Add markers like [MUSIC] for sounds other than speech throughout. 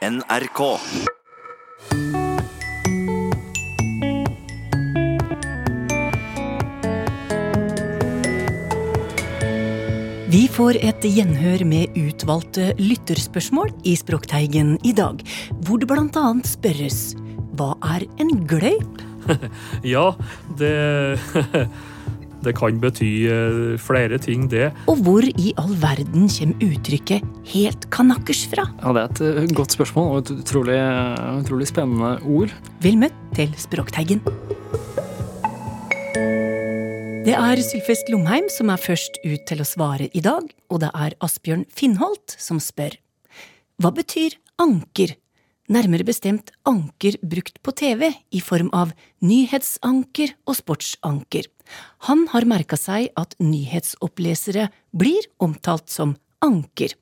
NRK. Vi får et gjenhør med utvalgte lytterspørsmål i Språkteigen i dag, hvor det blant annet spørres hva er en gløyp? [LAUGHS] Ja, det [LAUGHS] Det kan bety eh, flere ting, det. Og hvor i all verden kommer uttrykket helt kanakkers fra? Ja, Det er et eh, godt spørsmål og et utrolig, utrolig spennende ord. Vel møtt til Språkteigen. Det er Sylfest Lomheim som er først ut til å svare i dag, og det er Asbjørn Finnholt som spør. Hva betyr anker? Nærmere bestemt anker brukt på TV i form av nyhetsanker og sportsanker. Han har merka seg at nyhetsopplesere blir omtalt som anker.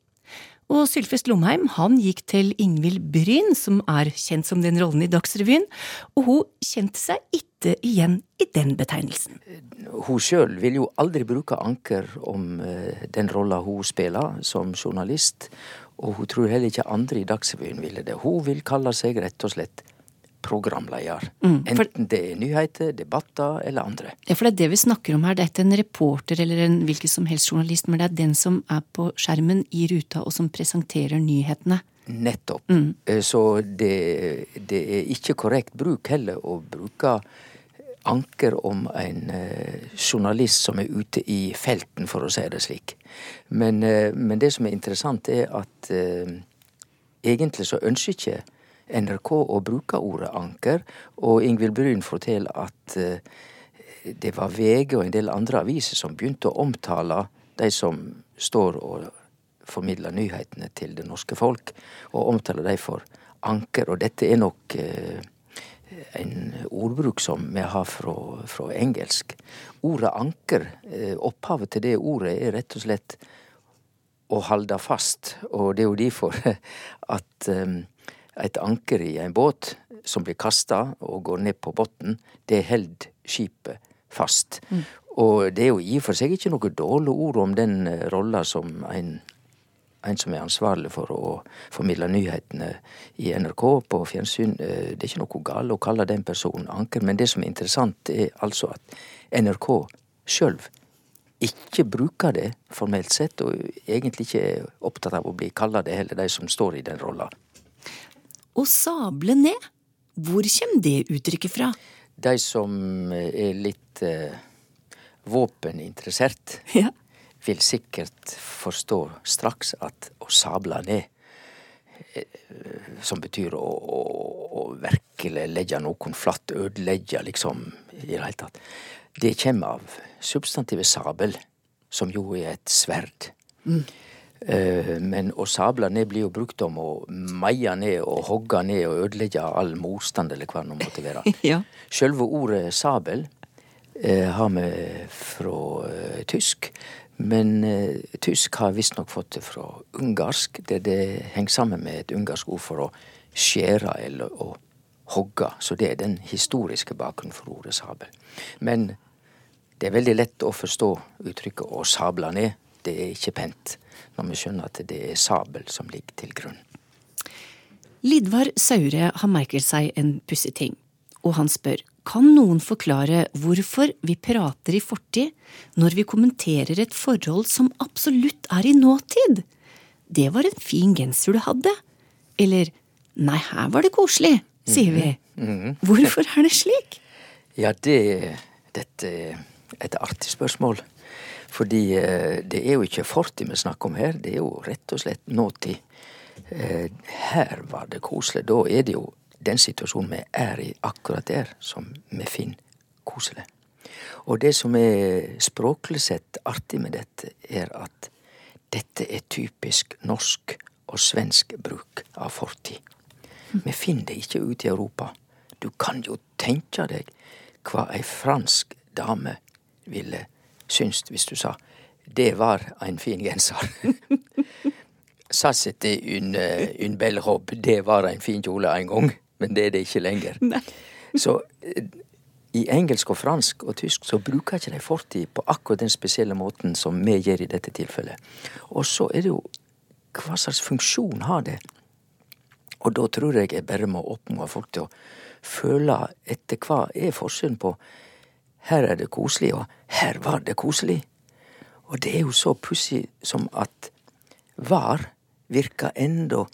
Og Sylfest Lomheim han gikk til Ingvild Bryn, som er kjent som den rollen i Dagsrevyen, og hun kjente seg ikke igjen i den betegnelsen. Hun sjøl vil jo aldri bruke anker om eh, den rolla hun spiller som journalist, og hun tror heller ikke andre i Dagsrevyen ville det. Hun vil kalle seg rett og slett programleder. Mm, for- Enten det er nyheter, debatter eller andre. Ja, for det er det vi snakker om her. Det er ikke en reporter eller en hvilken som helst journalist, men det er den som er på skjermen i ruta og som presenterer nyhetene. Nettopp. Mm. Så det, det er ikke korrekt bruk heller å bruke anker om en eh, journalist som er ute i felten, for å si det slik. Men, eh, men det som er interessant, er at eh, egentlig så ønsker ikke NRK å bruke ordet anker, og Ingvild Bryn forteller at eh, det var VG og en del andre aviser som begynte å omtale de som står og formidler nyhetene til det norske folk, og omtaler de for anker. Og dette er nok eh, en ordbruk som vi har fra, fra engelsk. Ordet anker, eh, opphavet til det ordet er rett og slett å halde fast, og det er jo derfor [LAUGHS] at et anker i en båt som blir kasta og går ned på bunnen, det held skipet fast. Og det er jo i og for seg ikke noe dårlig ord om den eh, rolla som en, en som er ansvarlig for å formidle nyhetene i NRK på fjernsyn. eh, Det er ikke noe galt å kalle den personen anker, men det som er interessant, er altså at NRK sjøl ikke bruker det formelt sett, og egentlig ikke er opptatt av å bli kalla det heller, de som står i den rolla. Å sable ned, hvor kommer det uttrykket fra? De som er litt eh, våpeninteressert, Ja. vil sikkert forstå straks at å sable ned, eh, som betyr å, å, å virkelig legge noen flatt, ødelegge liksom i det hele tatt, det kommer av substantivet sabel, som jo er et sverd. Eh, Men å sable ned blir jo brukt om å meie ned og hogge ned og ødelegge all motstand, eller hva det nå måtte være. [LAUGHS] Ja. Sjølve ordet sabel eh, har vi fra eh, tysk, men eh, tysk har visstnok fått det fra ungarsk, der det henger sammen med et ungarsk ord for å skjære eller å hogge. Så det er den historiske bakgrunnen for ordet sabel. Men det er veldig lett å forstå uttrykket å sable ned. Det er ikke pent når vi skjønner at det er sabel som ligger til grunn. Lidvar Saure har merket seg en pussig ting, og han spør kan noen forklare hvorfor vi prater i fortid når vi kommenterer et forhold som absolutt er i nåtid? Det var en fin genser du hadde. Eller nei, her var det koselig, sier vi. Hvorfor er det slik? Ja, det, dette er et artig spørsmål. Fordi eh, det er jo ikke fortid vi snakker om her, det er jo rett og slett nåtid. Eh, her var det koselig. Da er det jo den situasjonen vi er i akkurat der, som vi finner koselig. Og det som er språklig sett artig med dette, er at dette er typisk norsk og svensk bruk av fortid. Vi finner det ikke ute i Europa. Du kan jo tenke deg hva ei fransk dame ville syntes hvis du sa det var en fin genser. Ça c'était en, eh, une robe. Det var en fin kjole en gang, men det er det ikke lenger. [LAUGHS] Så eh, i engelsk og fransk og tysk så bruker ikke de fortid på akkurat den spesielle måten som vi gjør i dette tilfellet. Og så er det jo hva slags funksjon har det? Og da tror jeg jeg bare må oppmuntre folk til å føle etter hva er forskjellen på her er det koselig, og her var det koselig. Og det er jo så pussig som at var virker enda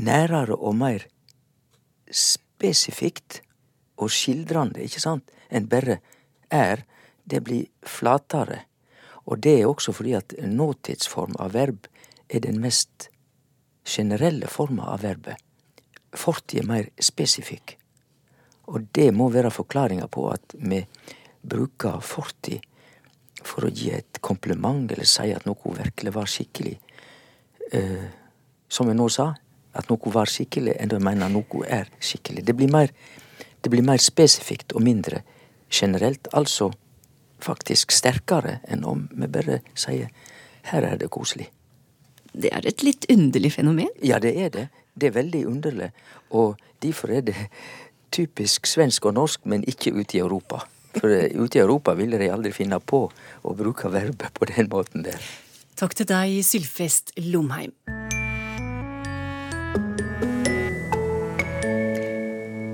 nærere og mer spesifikt og skildrende, ikke sant, enn bare er. Det blir flatere. Og det er også fordi at nåtidsform av verb er den mest generelle forma av verbet. Fortid er mer spesifikk. Og det må være forklaringa på at vi bruker fortid for å gi et kompliment eller si at noe virkelig var skikkelig. Eh, som jeg nå sa, at noe var skikkelig, enn å mener noe er skikkelig. Det blir mer, det blir mer spesifikt og mindre generelt. Altså faktisk sterkere enn om vi bare sier her er det koselig. Det er et litt underlig fenomen? Ja, det er det. Det er veldig underlig. Og derfor er det typisk svensk og norsk, men ikke ute i Europa. For eh, ute i Europa ville de aldri finne på å bruke verbet på den måten der. Takk til deg, Sylfest Lomheim.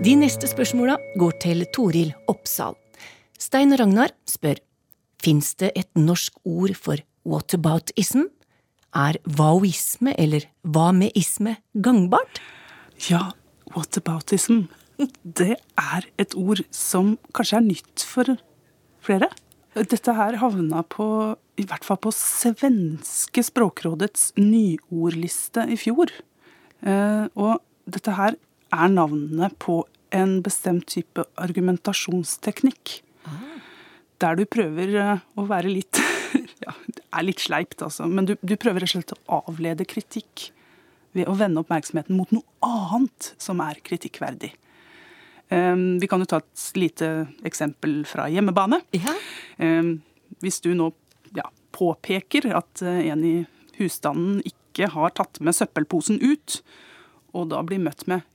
De neste spørsmåla går til Toril Oppsal. Stein og Ragnar spør Fins det et norsk ord for whataboutism? Er waoisme eller hva-med-isme gangbart? Ja, whataboutism. Det er et ord som kanskje er nytt for flere. Dette her havna på, i hvert fall på svenske Språkrådets nyordliste i fjor. Eh, og dette her er navnet på en bestemt type argumentasjonsteknikk. Der du prøver eh, å være litt [LAUGHS] Ja, det er litt sleipt, altså. Men du, du prøver rett og slett å avlede kritikk ved å vende oppmerksomheten mot noe annet som er kritikkverdig. Um, vi kan jo ta et lite eksempel fra hjemmebane. Ja. Um, hvis du nå ja, påpeker at uh, en i husstanden ikke har tatt med søppelposen ut, og da blir møtt med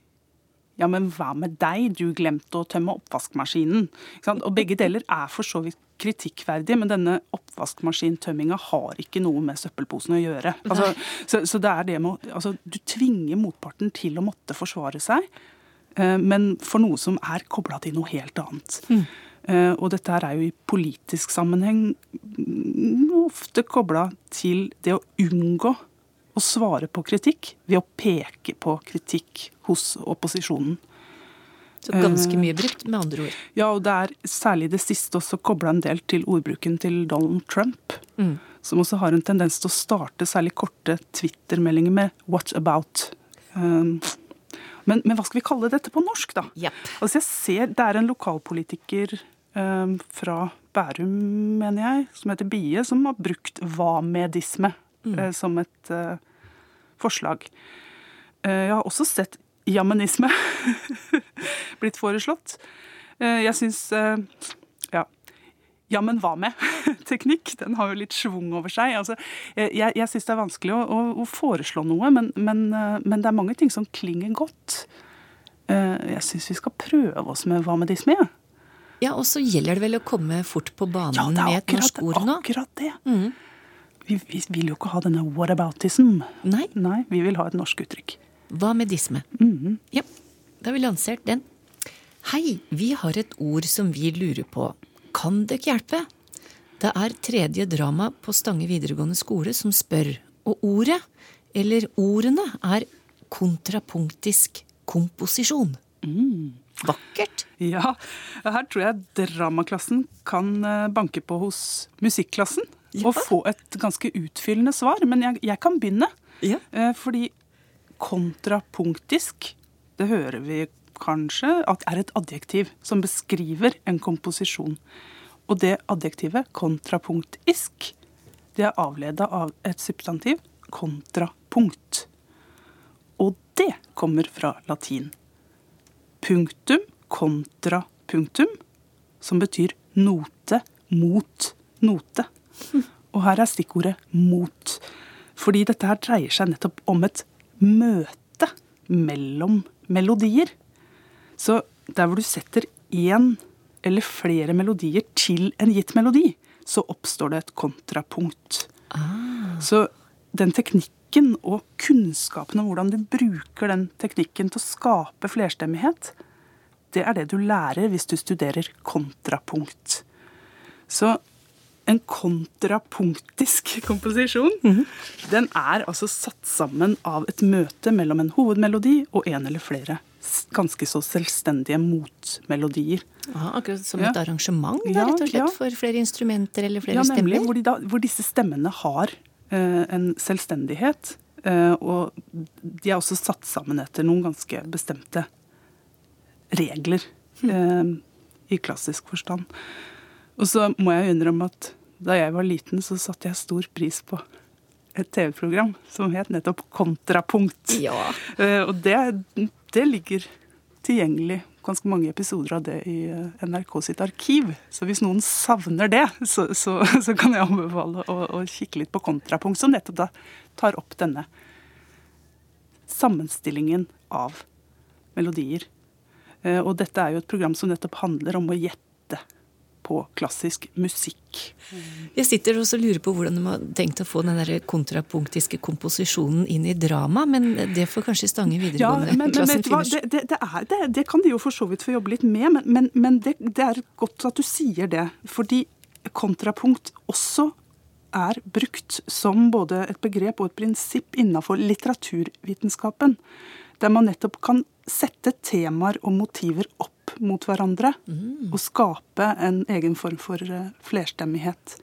ja, men hva med deg, du glemte å tømme oppvaskmaskinen. Og begge deler er for så vidt kritikkverdige, men denne oppvaskmaskintømminga har ikke noe med søppelposen å gjøre. Altså, så, så, det er det med altså, Du tvinger motparten til å måtte forsvare seg, eh, men for noe som er kobla til noe helt annet. Mm. Eh, og dette her er jo i politisk sammenheng ofte kobla til det å unngå å svare på kritikk ved å peke på kritikk hos opposisjonen. Så ganske mye brukt, med andre ord. Ja, og det er særlig det siste også kobla en del til ordbruken til Donald Trump. Mm. Som også har en tendens til å starte særlig korte Twitter-meldinger med 'what about'. Um, men, men, hva skal vi kalle dette på norsk, da? Yep. Altså jeg ser Det er en lokalpolitiker um, fra Bærum, mener jeg, som heter Bie, som har brukt hva-medisme mm. uh, som et uh, forslag. Uh, jeg har også sett jammenisme [LAUGHS] blitt foreslått. Eh, jeg syns eh, ja, men hva med-teknikk. [LAUGHS] Den har jo litt schwung over seg. Altså, eh, jeg jeg syns det er vanskelig å, å, å foreslå noe, men, men, men, det er mange ting som klinger godt. Jeg syns vi skal prøve oss med hva med disme. Ja, og så gjelder det vel å komme fort på banen ja, med et norsk ord nå? akkurat det. Mm. Vi, vi, vil jo ikke ha denne whataboutism. Nei. Nei, Vi vil ha et norsk uttrykk. Hva med disme? Mm -hmm. Ja, da har vi lansert den. Hei, vi har et ord som vi lurer på. Kan dere hjelpe? Det er tredje drama på Stange videregående skole som spør, og ordet, eller ordene, er kontrapunktisk komposisjon. Mm. Vakkert. Ja, her tror jeg dramaklassen kan eh, banke på hos musikklassen. Ja. Og få et ganske utfyllende svar. Men jeg, jeg kan begynne. Ja. Eh, fordi kontrapunktisk, det hører vi kanskje, er et adjektiv som beskriver en komposisjon. Og det adjektivet, kontrapunktisk, det er avleda av et substantiv, kontrapunkt. Og det kommer fra latin. Punktum kontra punktum, som betyr note mot note. Og her er stikkordet mot. Fordi dette her dreier seg nettopp om et møte mellom melodier. Så der hvor du setter én eller flere melodier til en gitt melodi, så oppstår det et kontrapunkt. Ah. Så den teknikken og kunnskapen om hvordan du bruker den teknikken til å skape flerstemmighet, det er det du lærer hvis du studerer kontrapunkt. Så en kontrapunktisk [LAUGHS] komposisjon, den er altså satt sammen av et møte mellom en hovedmelodi og en eller flere ganske så selvstendige motmelodier. Aha, akkurat som Ja. et arrangement, da, rett og slett, ja. for flere instrumenter eller flere Ja, nemlig. Hvor, da, hvor disse stemmene har uh, en selvstendighet. Uh, og de er også satt sammen etter noen ganske bestemte regler eh, i klassisk forstand. Og så må jeg innrømme at da jeg var liten, så satte jeg stor pris på et TV-program som het nettopp Kontrapunkt. Ja. Uh, og det, det ligger tilgjengelig ganske mange episoder av det i eh, NRK sitt arkiv. Så hvis noen savner det, så, så, [LAUGHS] så kan jeg anbefale å, å kikke litt på kontrapunkt, som nettopp da tar opp denne sammenstillingen av melodier. Eh, Og dette er jo et program som nettopp handler om å gjette på klassisk musikk. Jeg sitter også og lurer på hvordan de har tenkt å få den der kontrapunktiske komposisjonen inn i drama, men det får kanskje Stange Ja, videregående men, men ut. det, det, det, er, det, det kan de jo for så vidt få jobbe litt med, men, men, men det, er godt at du sier det. Fordi kontrapunkt også er brukt som både et begrep og et prinsipp innenfor litteraturvitenskapen. Der man nettopp kan sette temaer og motiver opp mot hverandre og skape en egen form for eh, flerstemmighet.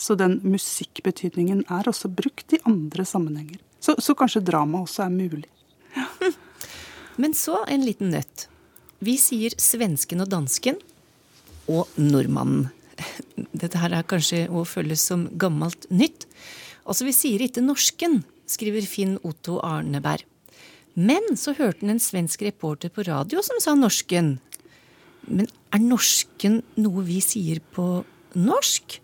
Så den musikkbetydningen er også brukt i andre sammenhenger. Så, så kanskje drama også er mulig. [LAUGHS] Men så en liten nøtt. Vi sier svensken og dansken og nordmannen. [LAUGHS] Dette her er kanskje å føles som gammelt nytt. Altså, vi sier ikke norsken, skriver Finn Otto Arneberg. Men så hørte han en svensk reporter på radio som sa norsken. Men er norsken noe vi sier på norsk?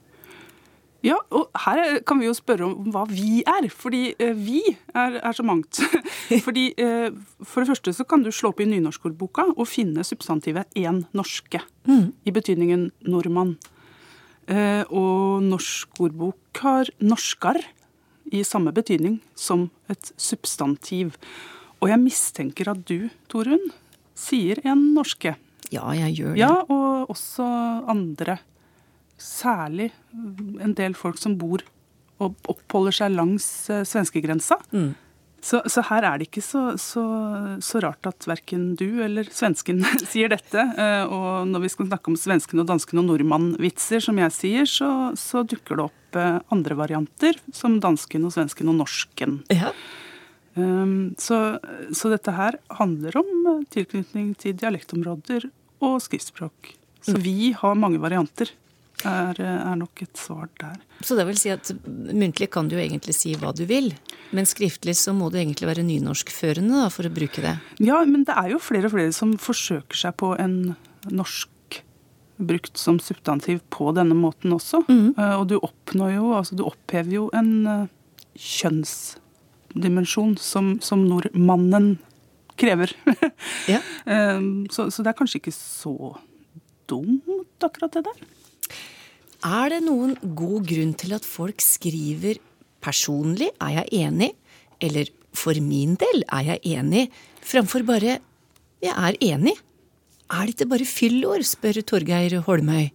Ja, og her er- kan vi jo spørre om hva vi er. Fordi eh, vi er, er så mangt. [LAUGHS] Fordi eh, For det første så kan du slå opp i nynorskordboka og finne substantivet 'én norske' i betydningen nordmann. Eh, og norsk ordbok har 'norskar' i samme betydning som et substantiv. Og jeg mistenker at du, Torunn, sier 'en norske'. Ja, jeg gjør det. Ja, og også andre. Særlig en del folk som bor og oppholder seg langs svenskegrensa. Mm. Så, så her er det ikke så, så, så rart at verken du eller svensken [LAUGHS] sier dette. Eh, Og når vi skal snakke om svensken og dansken og nordmann-vitser, som jeg sier, så, så dukker det opp eh, andre varianter, som dansken og svensken og norsken. Ja. Um, Så, så dette her handler om eh, tilknytning til dialektområder og skriftspråk. Så vi har mange varianter, er, er nok et svar der. Så det vil si at muntlig kan du jo egentlig si hva du vil, men skriftlig så må du egentlig være nynorskførende da, for å bruke det. Ja, men det er jo flere og flere som forsøker seg på en norsk brukt som substantiv på denne måten også. Eh, Og du oppnår jo, altså du opphever jo en eh, kjønnsdimensjon som, som nordmannen krever. [LAUGHS] Ja. Um, så, så det er kanskje ikke så dumt, akkurat det der. Er det noen god grunn til at folk skriver 'personlig er jeg enig', eller 'for min del er jeg enig', framfor bare 'jeg er enig'? Er dette bare fyllord, spør Torgeir Holmøy.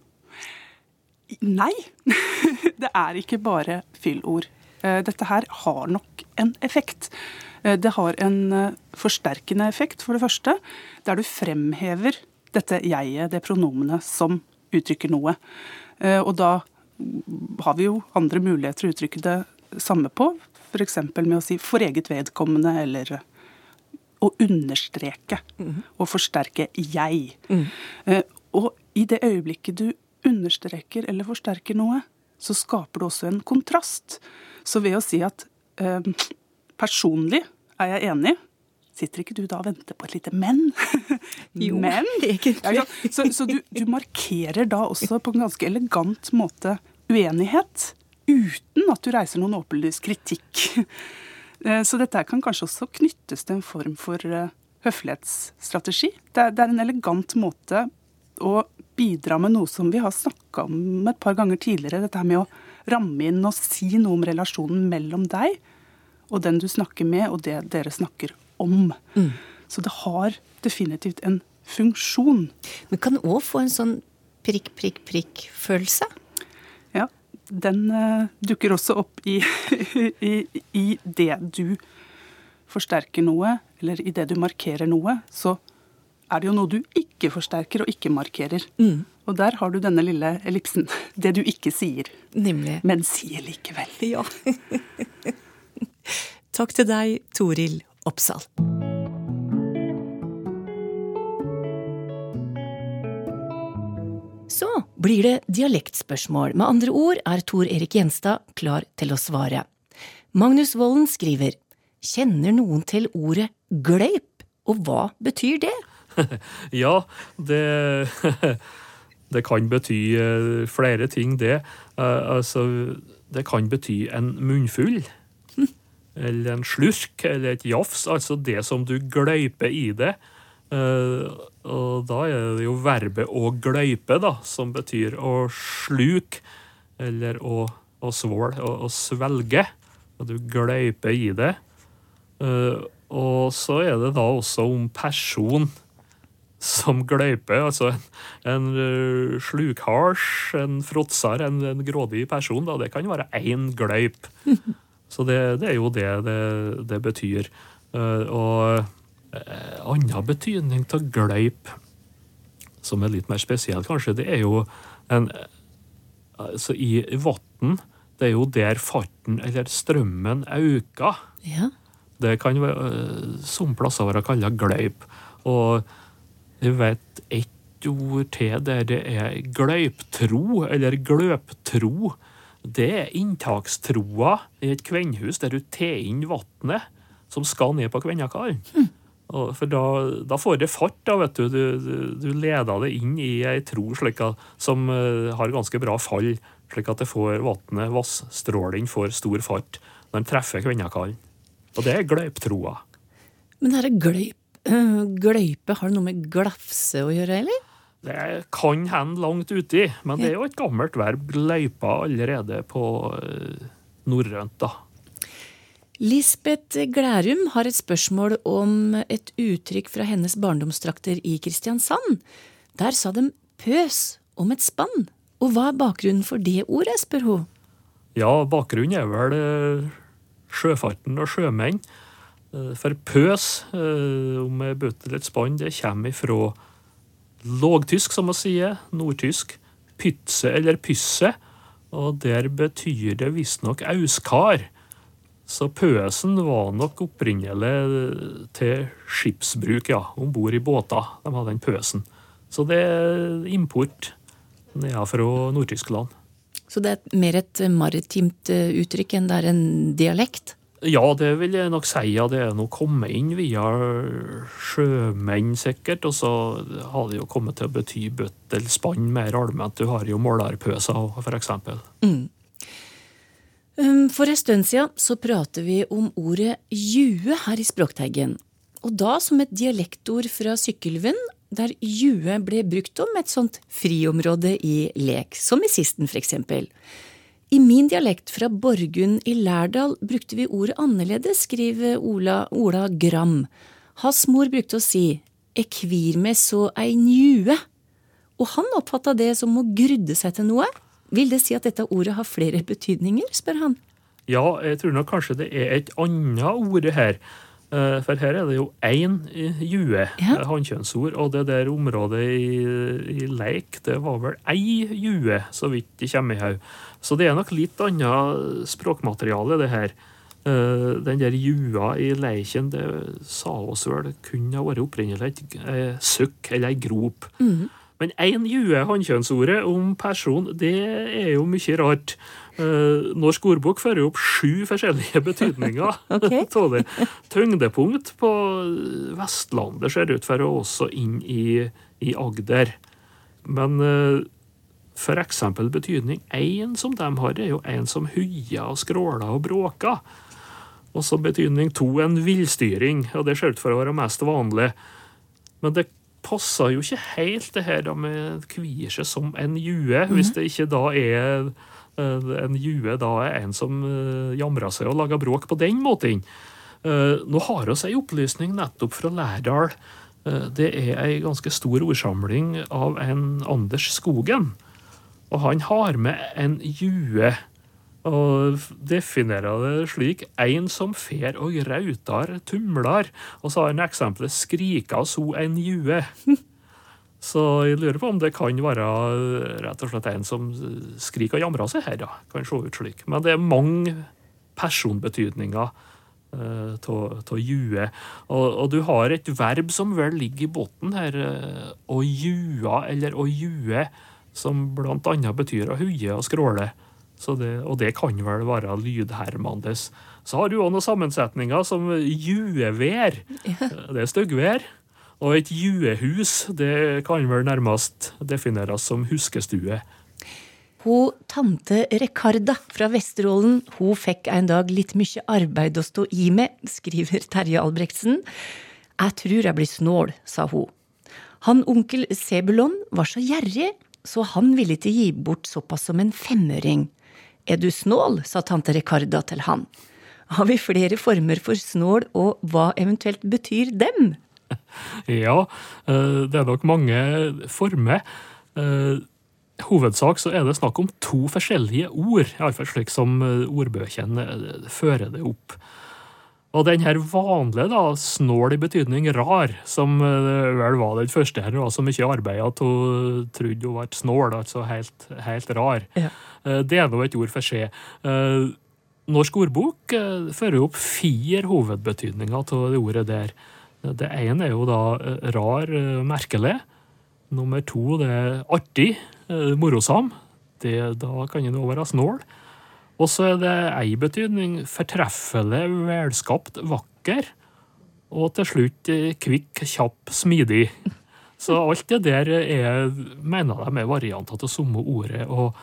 Nei, [LAUGHS] det er ikke bare fyllord. Eh, Dette her har nok en effekt. Eh, Det har en eh, forsterkende effekt, for det første, der du fremhever dette jeget, det pronomenet, som uttrykker noe. Og da har vi jo andre muligheter å uttrykke det samme på, f.eks. med å si 'for eget vedkommende' eller å understreke og forsterke 'jeg'. Mm. Og i det øyeblikket du understreker eller forsterker noe, så skaper det også en kontrast. Så ved å si at eh, personlig er jeg enig, sitter ikke du da og venter på et lite men? [LAUGHS] Jo, men? [LAUGHS] egentlig. Så, så du, du markerer da også på en ganske elegant måte uenighet, uten at du reiser noen åpenlys kritikk. [LAUGHS] Eh, Så dette kan kanskje også knyttes til en form for eh, høflighetsstrategi. Det er, det er en elegant måte å bidra med noe som vi har snakka om et par ganger tidligere. Dette her med å ramme inn og si noe om relasjonen mellom deg og den du snakker med, og det dere snakker om. Så det har definitivt en funksjon. Men kan òg få en sånn prikk, prikk, prikk-følelse. Ja, den uh, dukker også opp i, [LAUGHS] i, i det du forsterker noe, eller i det du markerer noe, så er det jo noe du ikke forsterker og ikke markerer. Og der har du denne lille ellipsen. [LAUGHS] Det du ikke sier, Nemlig. men sier likevel. Ja. [LAUGHS] Takk til deg, Toril Oppsal. Så blir det dialektspørsmål. Med andre ord er Tor Erik Gjenstad klar til å svare. Magnus Volden skriver Kjenner noen til ordet gleip, og hva betyr det? [LAUGHS] Ja, det Det kan bety eh, flere ting, det. Eh, Altså, det kan bety en munnfull. [LAUGHS] Eller en slurk, eller et jafs. Altså det som du gløyper i det. Eh, Og da er det jo verbet å gløype, da, som betyr å sluke. Eller å, å svåle, å, å svelge. Og du gløyper i det. Og så er det da også om person som gløype. Altså en, en uh, slukhars, en fråtser, en, en grådig person. Da. Det kan være én gløyp. [LAUGHS] Så det, det er jo det det, det betyr. Uh, og uh, annen betydning av gløyp, som er litt mer spesiell kanskje, det er jo en Altså i vann, det er jo der farten eller strømmen øker. Ja, Det kan øh, som plasser være kalla gløyp. Og jeg vet ett ord til der det er gløyptro, eller gløptro. Det er inntakstroa i et kvennhus der du tar inn vannet som skal ned på kvennakaren. Og For da, da får det fart, da, vet du. Du, du, du leder det inn i ei tro slik at, som uh, har ganske bra fall, slik at det får vannet, vassstrålen, får stor fart når den treffer kvennakaren. Og det er gløyptroa. Men dette gløyp, [CLEARS THROAT] gløype, har det noe med glafse å gjøre, eller? Det kan hende langt uti, men det er jo et gammelt verb. Gløypa allerede på eh, norrønt, da. Lisbeth Glærum har et spørsmål om et uttrykk fra hennes barndomstrakter i Kristiansand. Der sa de pøs om et spann. Og hva er bakgrunnen for det ordet, spør hun. Ja, bakgrunnen er vel eh, sjøfarten og sjømenn. Eh, For pøs, eh, om jeg bøter eller et spann, det kommer ifra lågtysk, som man sier, nordtysk, pytse eller pysse, og der betyr det visstnok auskar. Så pøsen var nok opprinnelig til skipsbruk, ja, om bord i båter. De hadde den pøsen. Så det er import nede fra Nord-Tyskland. Så det er mer et maritimt uttrykk enn det er en dialekt? Ja, det vil jeg nok si. Ja, det er nå kommet inn via sjømenn, sikkert. Og så har det jo kommet til å bety bøtt eller spann mer allment. Du har jo målerpøser, for eksempel. Um, For en stund siden så prater vi om ordet jue her i Språkteigen. Og da som et dialektord fra Sykkylven, der jue ble brukt om et sånt friområde i lek, som i Sisten for eksempel. I min dialekt fra Borgund i Lærdal brukte vi ordet annerledes, skriver Ola, Ola Gram. Hans mor brukte å si «Jeg kvir meg så ei njue, Og han oppfatta det som å grudde seg til noe. Vil det si at dette ordet har flere betydninger, spør han. Ja, jeg tror nok kanskje det er et annet ord her. Eh, For her er det jo én jue, Ja. eh, hannkjønnsord, og det der området i, i leik, det var vel ei jue, så vidt det kommer i haug. Så det er nok litt annet språkmateriale, det her. Eh, Den der jua i leiken, det sa oss vel kunne ha vært opprinnelig et eh, søkk eller ei grop. Men én jue, hannkjønnsordet om person, det er jo mye rart. Eh, Norsk ordbok fører opp sju forskjellige [LAUGHS] betydninger [LAUGHS] Ok. [LAUGHS] av det. Tyngdepunkt på Vestlandet ser ut for å også inn i, i Agder. Men eh, eksempel betydning én som de har, er jo en som huier og skråler og bråker. Og så betydning to en villstyring, og det ser ut for å være mest vanlig. Men det passer jo ikke helt det her med kvier seg som en jue, hvis det ikke da er Eh, En jue da er en som eh, jamrer seg og lager bråk på den måten. Eh, Nå har vi ei opplysning nettopp fra Lærdal. Eh, Det er ei ganske stor ordsamling av en Anders Skogen. Og han har med en jue. Og definerer det slik en som fer og rautar tumlar. Og så har han eksempelet skrika så en jue. [LAUGHS] Så jeg lurer på om det kan være rett og slett en som skriker og jamrer seg her, da. Kan se ut slik. Men det er mange personbetydninger av jue. Og, og du har et verb som vel ligger i bunnen her, eh, å jua eller å jue, som blant annet betyr å huie og skråle. Så det, og det kan vel være lydhermandes. Så har du òg noen sammensetninger som juevær. Det er styggvær. Og et juehus det kan vel nærmest defineres som huskestue. Hun tante Rekarda fra Vesterålen hun fikk en dag litt mye arbeid å stå i med, skriver Terje Albrektsen. Jeg tror jeg blir snål, sa hun. Han onkel Sebulon var så gjerrig, så han ville ikke gi bort såpass som en femøring. Er du snål, sa tante Rekarda til han. Har vi flere former for snål, og hva eventuelt betyr dem? [LAUGHS] Ja, eh, det er nok mange former. Eh, Hovedsak så er det snakk om to forskjellige ord, iallfall slik som eh, ordbøkene fører det opp. Og den her vanlige, da, snål i betydning rar, som vel var den første her, var så mye arbeid at hun trodde hun var snål, altså helt, helt rar. Ja. Det er nå et ord for seg. Norsk ordbok fører opp fire hovedbetydninger av det ordet der. Det ene er jo da eh, rar, eh, merkelig. Nummer to det er artig, eh, morosam. Det, da kan en være snål. Og så er det ei betydning fortreffelig, velskapt, vakker. Og til slutt kvikk, kjapp, smidig. Så alt det der er, mener de er varianter av samme ordet. Og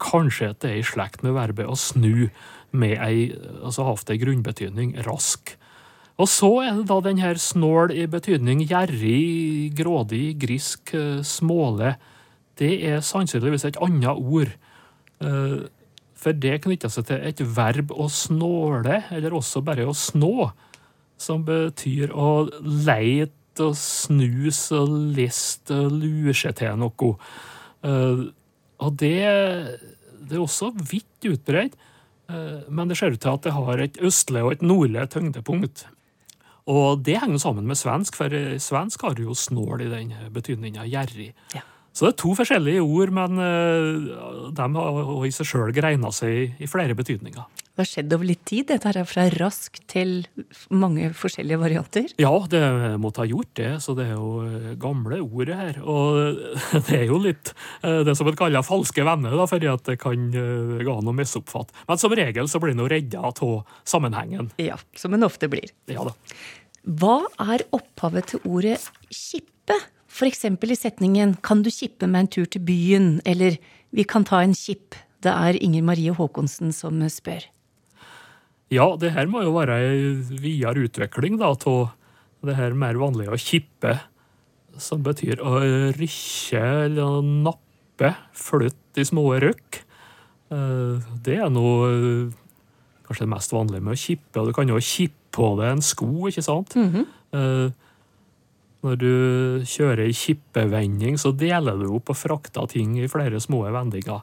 kanskje at det er i slekt med verbet å snu, med ei, altså hatt ei grunnbetydning rask. Og så er det da den her snål i betydning gjerrig, grådig, grisk, eh, småle. Det er sannsynligvis et annet ord. Eh, For det knytter seg til et verb å snåle, eller også bare å snå, som betyr å leite og snuse og liste og lure seg til noe. Eh, Og det, det er også vidt utbredt, men det ser ut til at det har et østlig og et nordlig tyngdepunkt. Og det henger sammen med svensk, for eh, svensk har jo snål i den betydninga gjerrig. Ja. Så det er to forskjellige ord, men eh, de har i seg sjøl greina seg i flere betydninger. Det har skjedd over litt tid, dette her er fra rask til mange forskjellige varianter. Ja, det måtte ha gjort det, så det er jo eh, gamle ordet her. Og [LAUGHS] det er jo litt eh, det som en kaller falske venner, da, fordi at det kan eh, gå an å misoppfatte. Men som regel så blir en jo redda av sammenhengen. Ja, som en ofte blir. Ja da. Hva er opphavet til ordet kippe? For eksempel i setningen 'Kan du kippe meg en tur til byen?' eller 'Vi kan ta en kipp'. Det er Inger Marie Haakonsen som spør. Ja, det her må jo være ei videre utvikling da, av det her mer vanlige å kippe, som betyr å rykke eller nappe, flytte i små røkk. Eh, Det er noe eh, kanskje det mest vanlige med å kippe, og du kan jo kippe på det en sko, ikke sant? Eh, Når du kjører i kippevending, så deler du opp og frakter ting i flere små vendinger.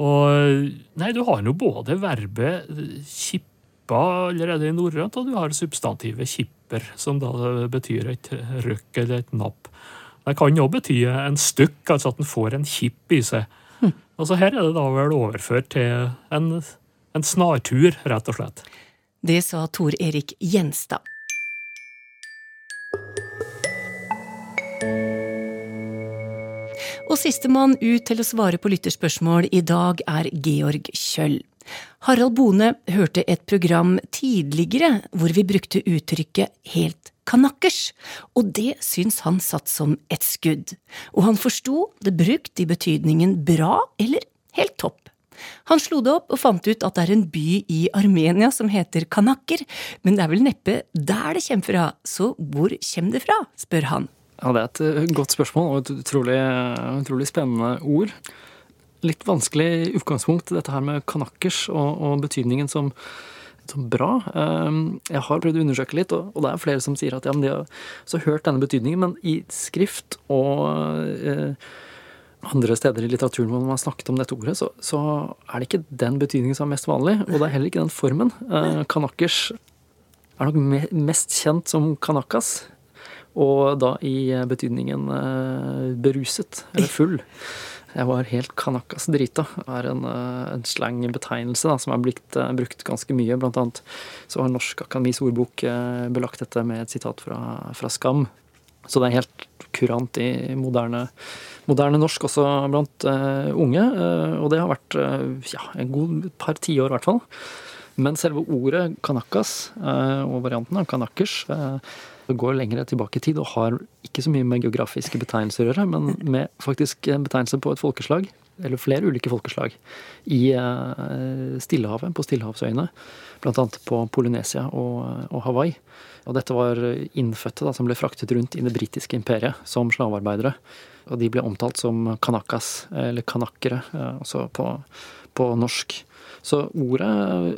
Og nei, du har jo både verbet kippa allerede i norrønt, og du har substantivet kipper, som da betyr et røkk eller et napp. Det kan jo bety en stykk, altså at en får en kipp i seg. Altså her er det da vel overført til en, en snartur, rett og slett. Det sa Tor Erik Gjenstad. Og sistemann ut til å svare på lytterspørsmål i dag er Georg Kjøll. Harald Bone hørte et program tidligere hvor vi brukte uttrykket helt kanakkers, og det syns han satt som et skudd, og han forsto det brukt i betydningen bra eller helt topp. Han slo det opp og fant ut at det er en by i Armenia som heter Kanakker, men det er vel neppe der det kommer fra, så hvor kommer det fra, spør han. Ja, det er et eh, godt spørsmål og et utrolig, utrolig spennende ord. litt vanskelig utgangspunkt, dette her med kanakkers og, og betydningen som, som bra. Ehm, jeg har prøvd å undersøke litt, og det er flere som sier at ja, de har så hørt denne betydningen, men i skrift og eh, andre steder i litteraturen hvor man har snakket om dette ordet, så, så, er det ikke den betydningen som er mest vanlig, og det er heller ikke den formen. Eh, kanakkers er nok mest kjent som kanakas, og da i betydningen eh, beruset, eller [LAUGHS] full. Jeg var helt kanakas drita. er en, eh, en slangbetegnelse som er blitt uh, brukt ganske mye. Blant annet så har Norsk Akademis ordbok uh, belagt dette med et sitat fra, fra, Skam. Så det er helt kurant i moderne, moderne norsk også blant uh, unge. og det har vært ja, en god par tiår i hvert fall. Men selve ordet kanakas og varianten av kanakkers går lenger tilbake i tid og har ikke så mye med geografiske betegnelser å gjøre, men med faktisk en betegnelse på et folkeslag, eller flere ulike folkeslag, i eh, Stillehavet, på Stillehavsøyene. Blant annet på Polynesia og, og Hawaii. Og dette var innfødte da, som ble fraktet rundt i det britiske imperiet som slavearbeidere. Og de ble omtalt som kanakas, eller kanakkere, altså på, på norsk. Så ordet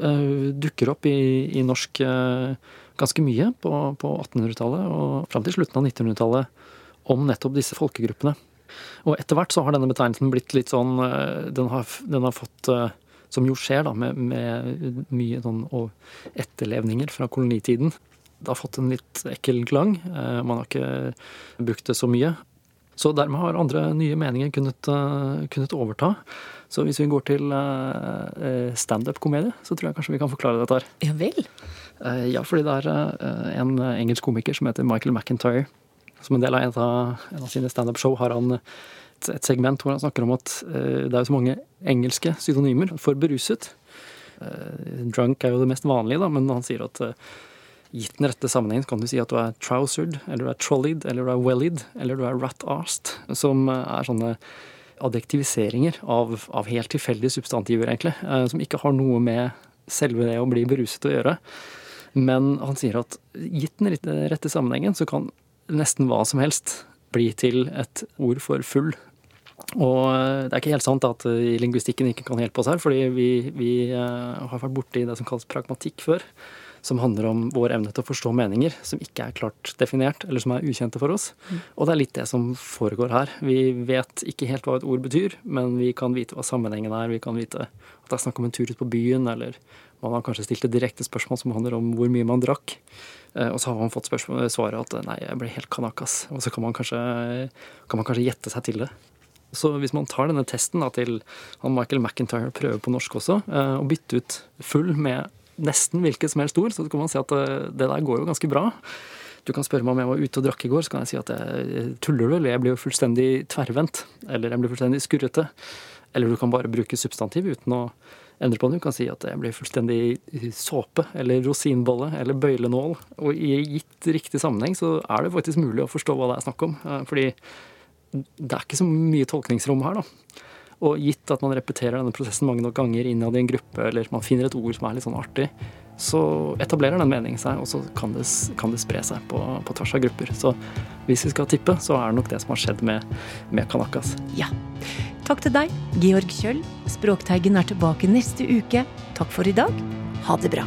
uh, dukker opp i, i norsk uh, ganske mye på, på 1800-tallet og fram til slutten av 1900-tallet om nettopp disse folkegruppene. Og etter hvert så har denne betegnelsen blitt litt sånn eh, Den har, den har fått eh, Som jo skjer, da, med, med mye sånn etterlevninger fra kolonitiden. Det har fått en litt ekkel klang. Eh, man har ikke brukt det så mye. Så dermed har andre nye meninger kunnet, kunnet overta. Så hvis vi går til standup-komedie, så tror jeg kanskje vi kan forklare dette her. Ja vel? Eh, ja, fordi det er eh, en engelsk komiker som heter Michael McIntyre. Som en del av en av, en av sine standup-show har han et, et, segment hvor han snakker om at eh, det er jo så mange engelske synonymer for beruset. Drunk er jo det mest vanlige, da, men han sier at gitt den rette sammenhengen kan du si at du er trousered, eller du er trolleyed, eller du er wellied, eller du er rat-arsed. Som er sånne adjektiviseringer av, av helt tilfeldige substantiver, egentlig. Som ikke har noe med selve det å bli beruset å gjøre. Men han sier at gitt den rette sammenhengen, så kan nesten hva som helst bli til et ord for full. Og eh, det er ikke helt sant at linguistikken ikke kan hjelpe oss her, fordi vi, vi eh, har vært borti det som kalles pragmatikk før. Som handler om vår evne til å forstå meninger som ikke er klart definert, eller som er ukjente for oss. Mm. Og det er litt det som foregår her. Vi vet ikke helt hva et ord betyr, men vi kan vite hva sammenhengen er. Vi kan vite at det er snakk om en tur ut på byen, eller man har kanskje stilt et direkte spørsmål som handler om hvor mye man drakk. Eh, og så har man fått svaret at nei, jeg ble helt kanakas. Og så kan man kanskje, kan man kanskje gjette seg til det. Så hvis man tar denne testen da, til han Michael McIntyre prøver på norsk også, eh, og bytte ut full med nesten hvilket som helst ord, så kan man si at det, eh, der går jo ganske bra. Du kan spørre meg om jeg var ute og drakk i går, så kan jeg si at jeg tuller du, eller jeg blir jo fullstendig tverrvendt. Eller jeg blir fullstendig skurrete. Eller du kan bare bruke substantiv uten å endre på det. Du kan si at jeg blir fullstendig såpe eller rosinbolle eller bøylenål. Og i gitt riktig sammenheng så er det faktisk mulig å forstå hva det er snakk om. Eh, fordi det er ikke så mye tolkningsrom her, da. Og gitt at man repeterer denne prosessen mange nok ganger innad i en gruppe, eller man finner et ord som er litt sånn artig, så etablerer den meningen seg, og så kan det, kan det spre seg på, på, tvers av grupper. Så hvis vi skal tippe, så er det nok det som har skjedd med, med Kanakas. Ja. Takk til deg, Georg Kjøll. Språkteigen er tilbake neste uke. Takk for i dag. Ha det bra.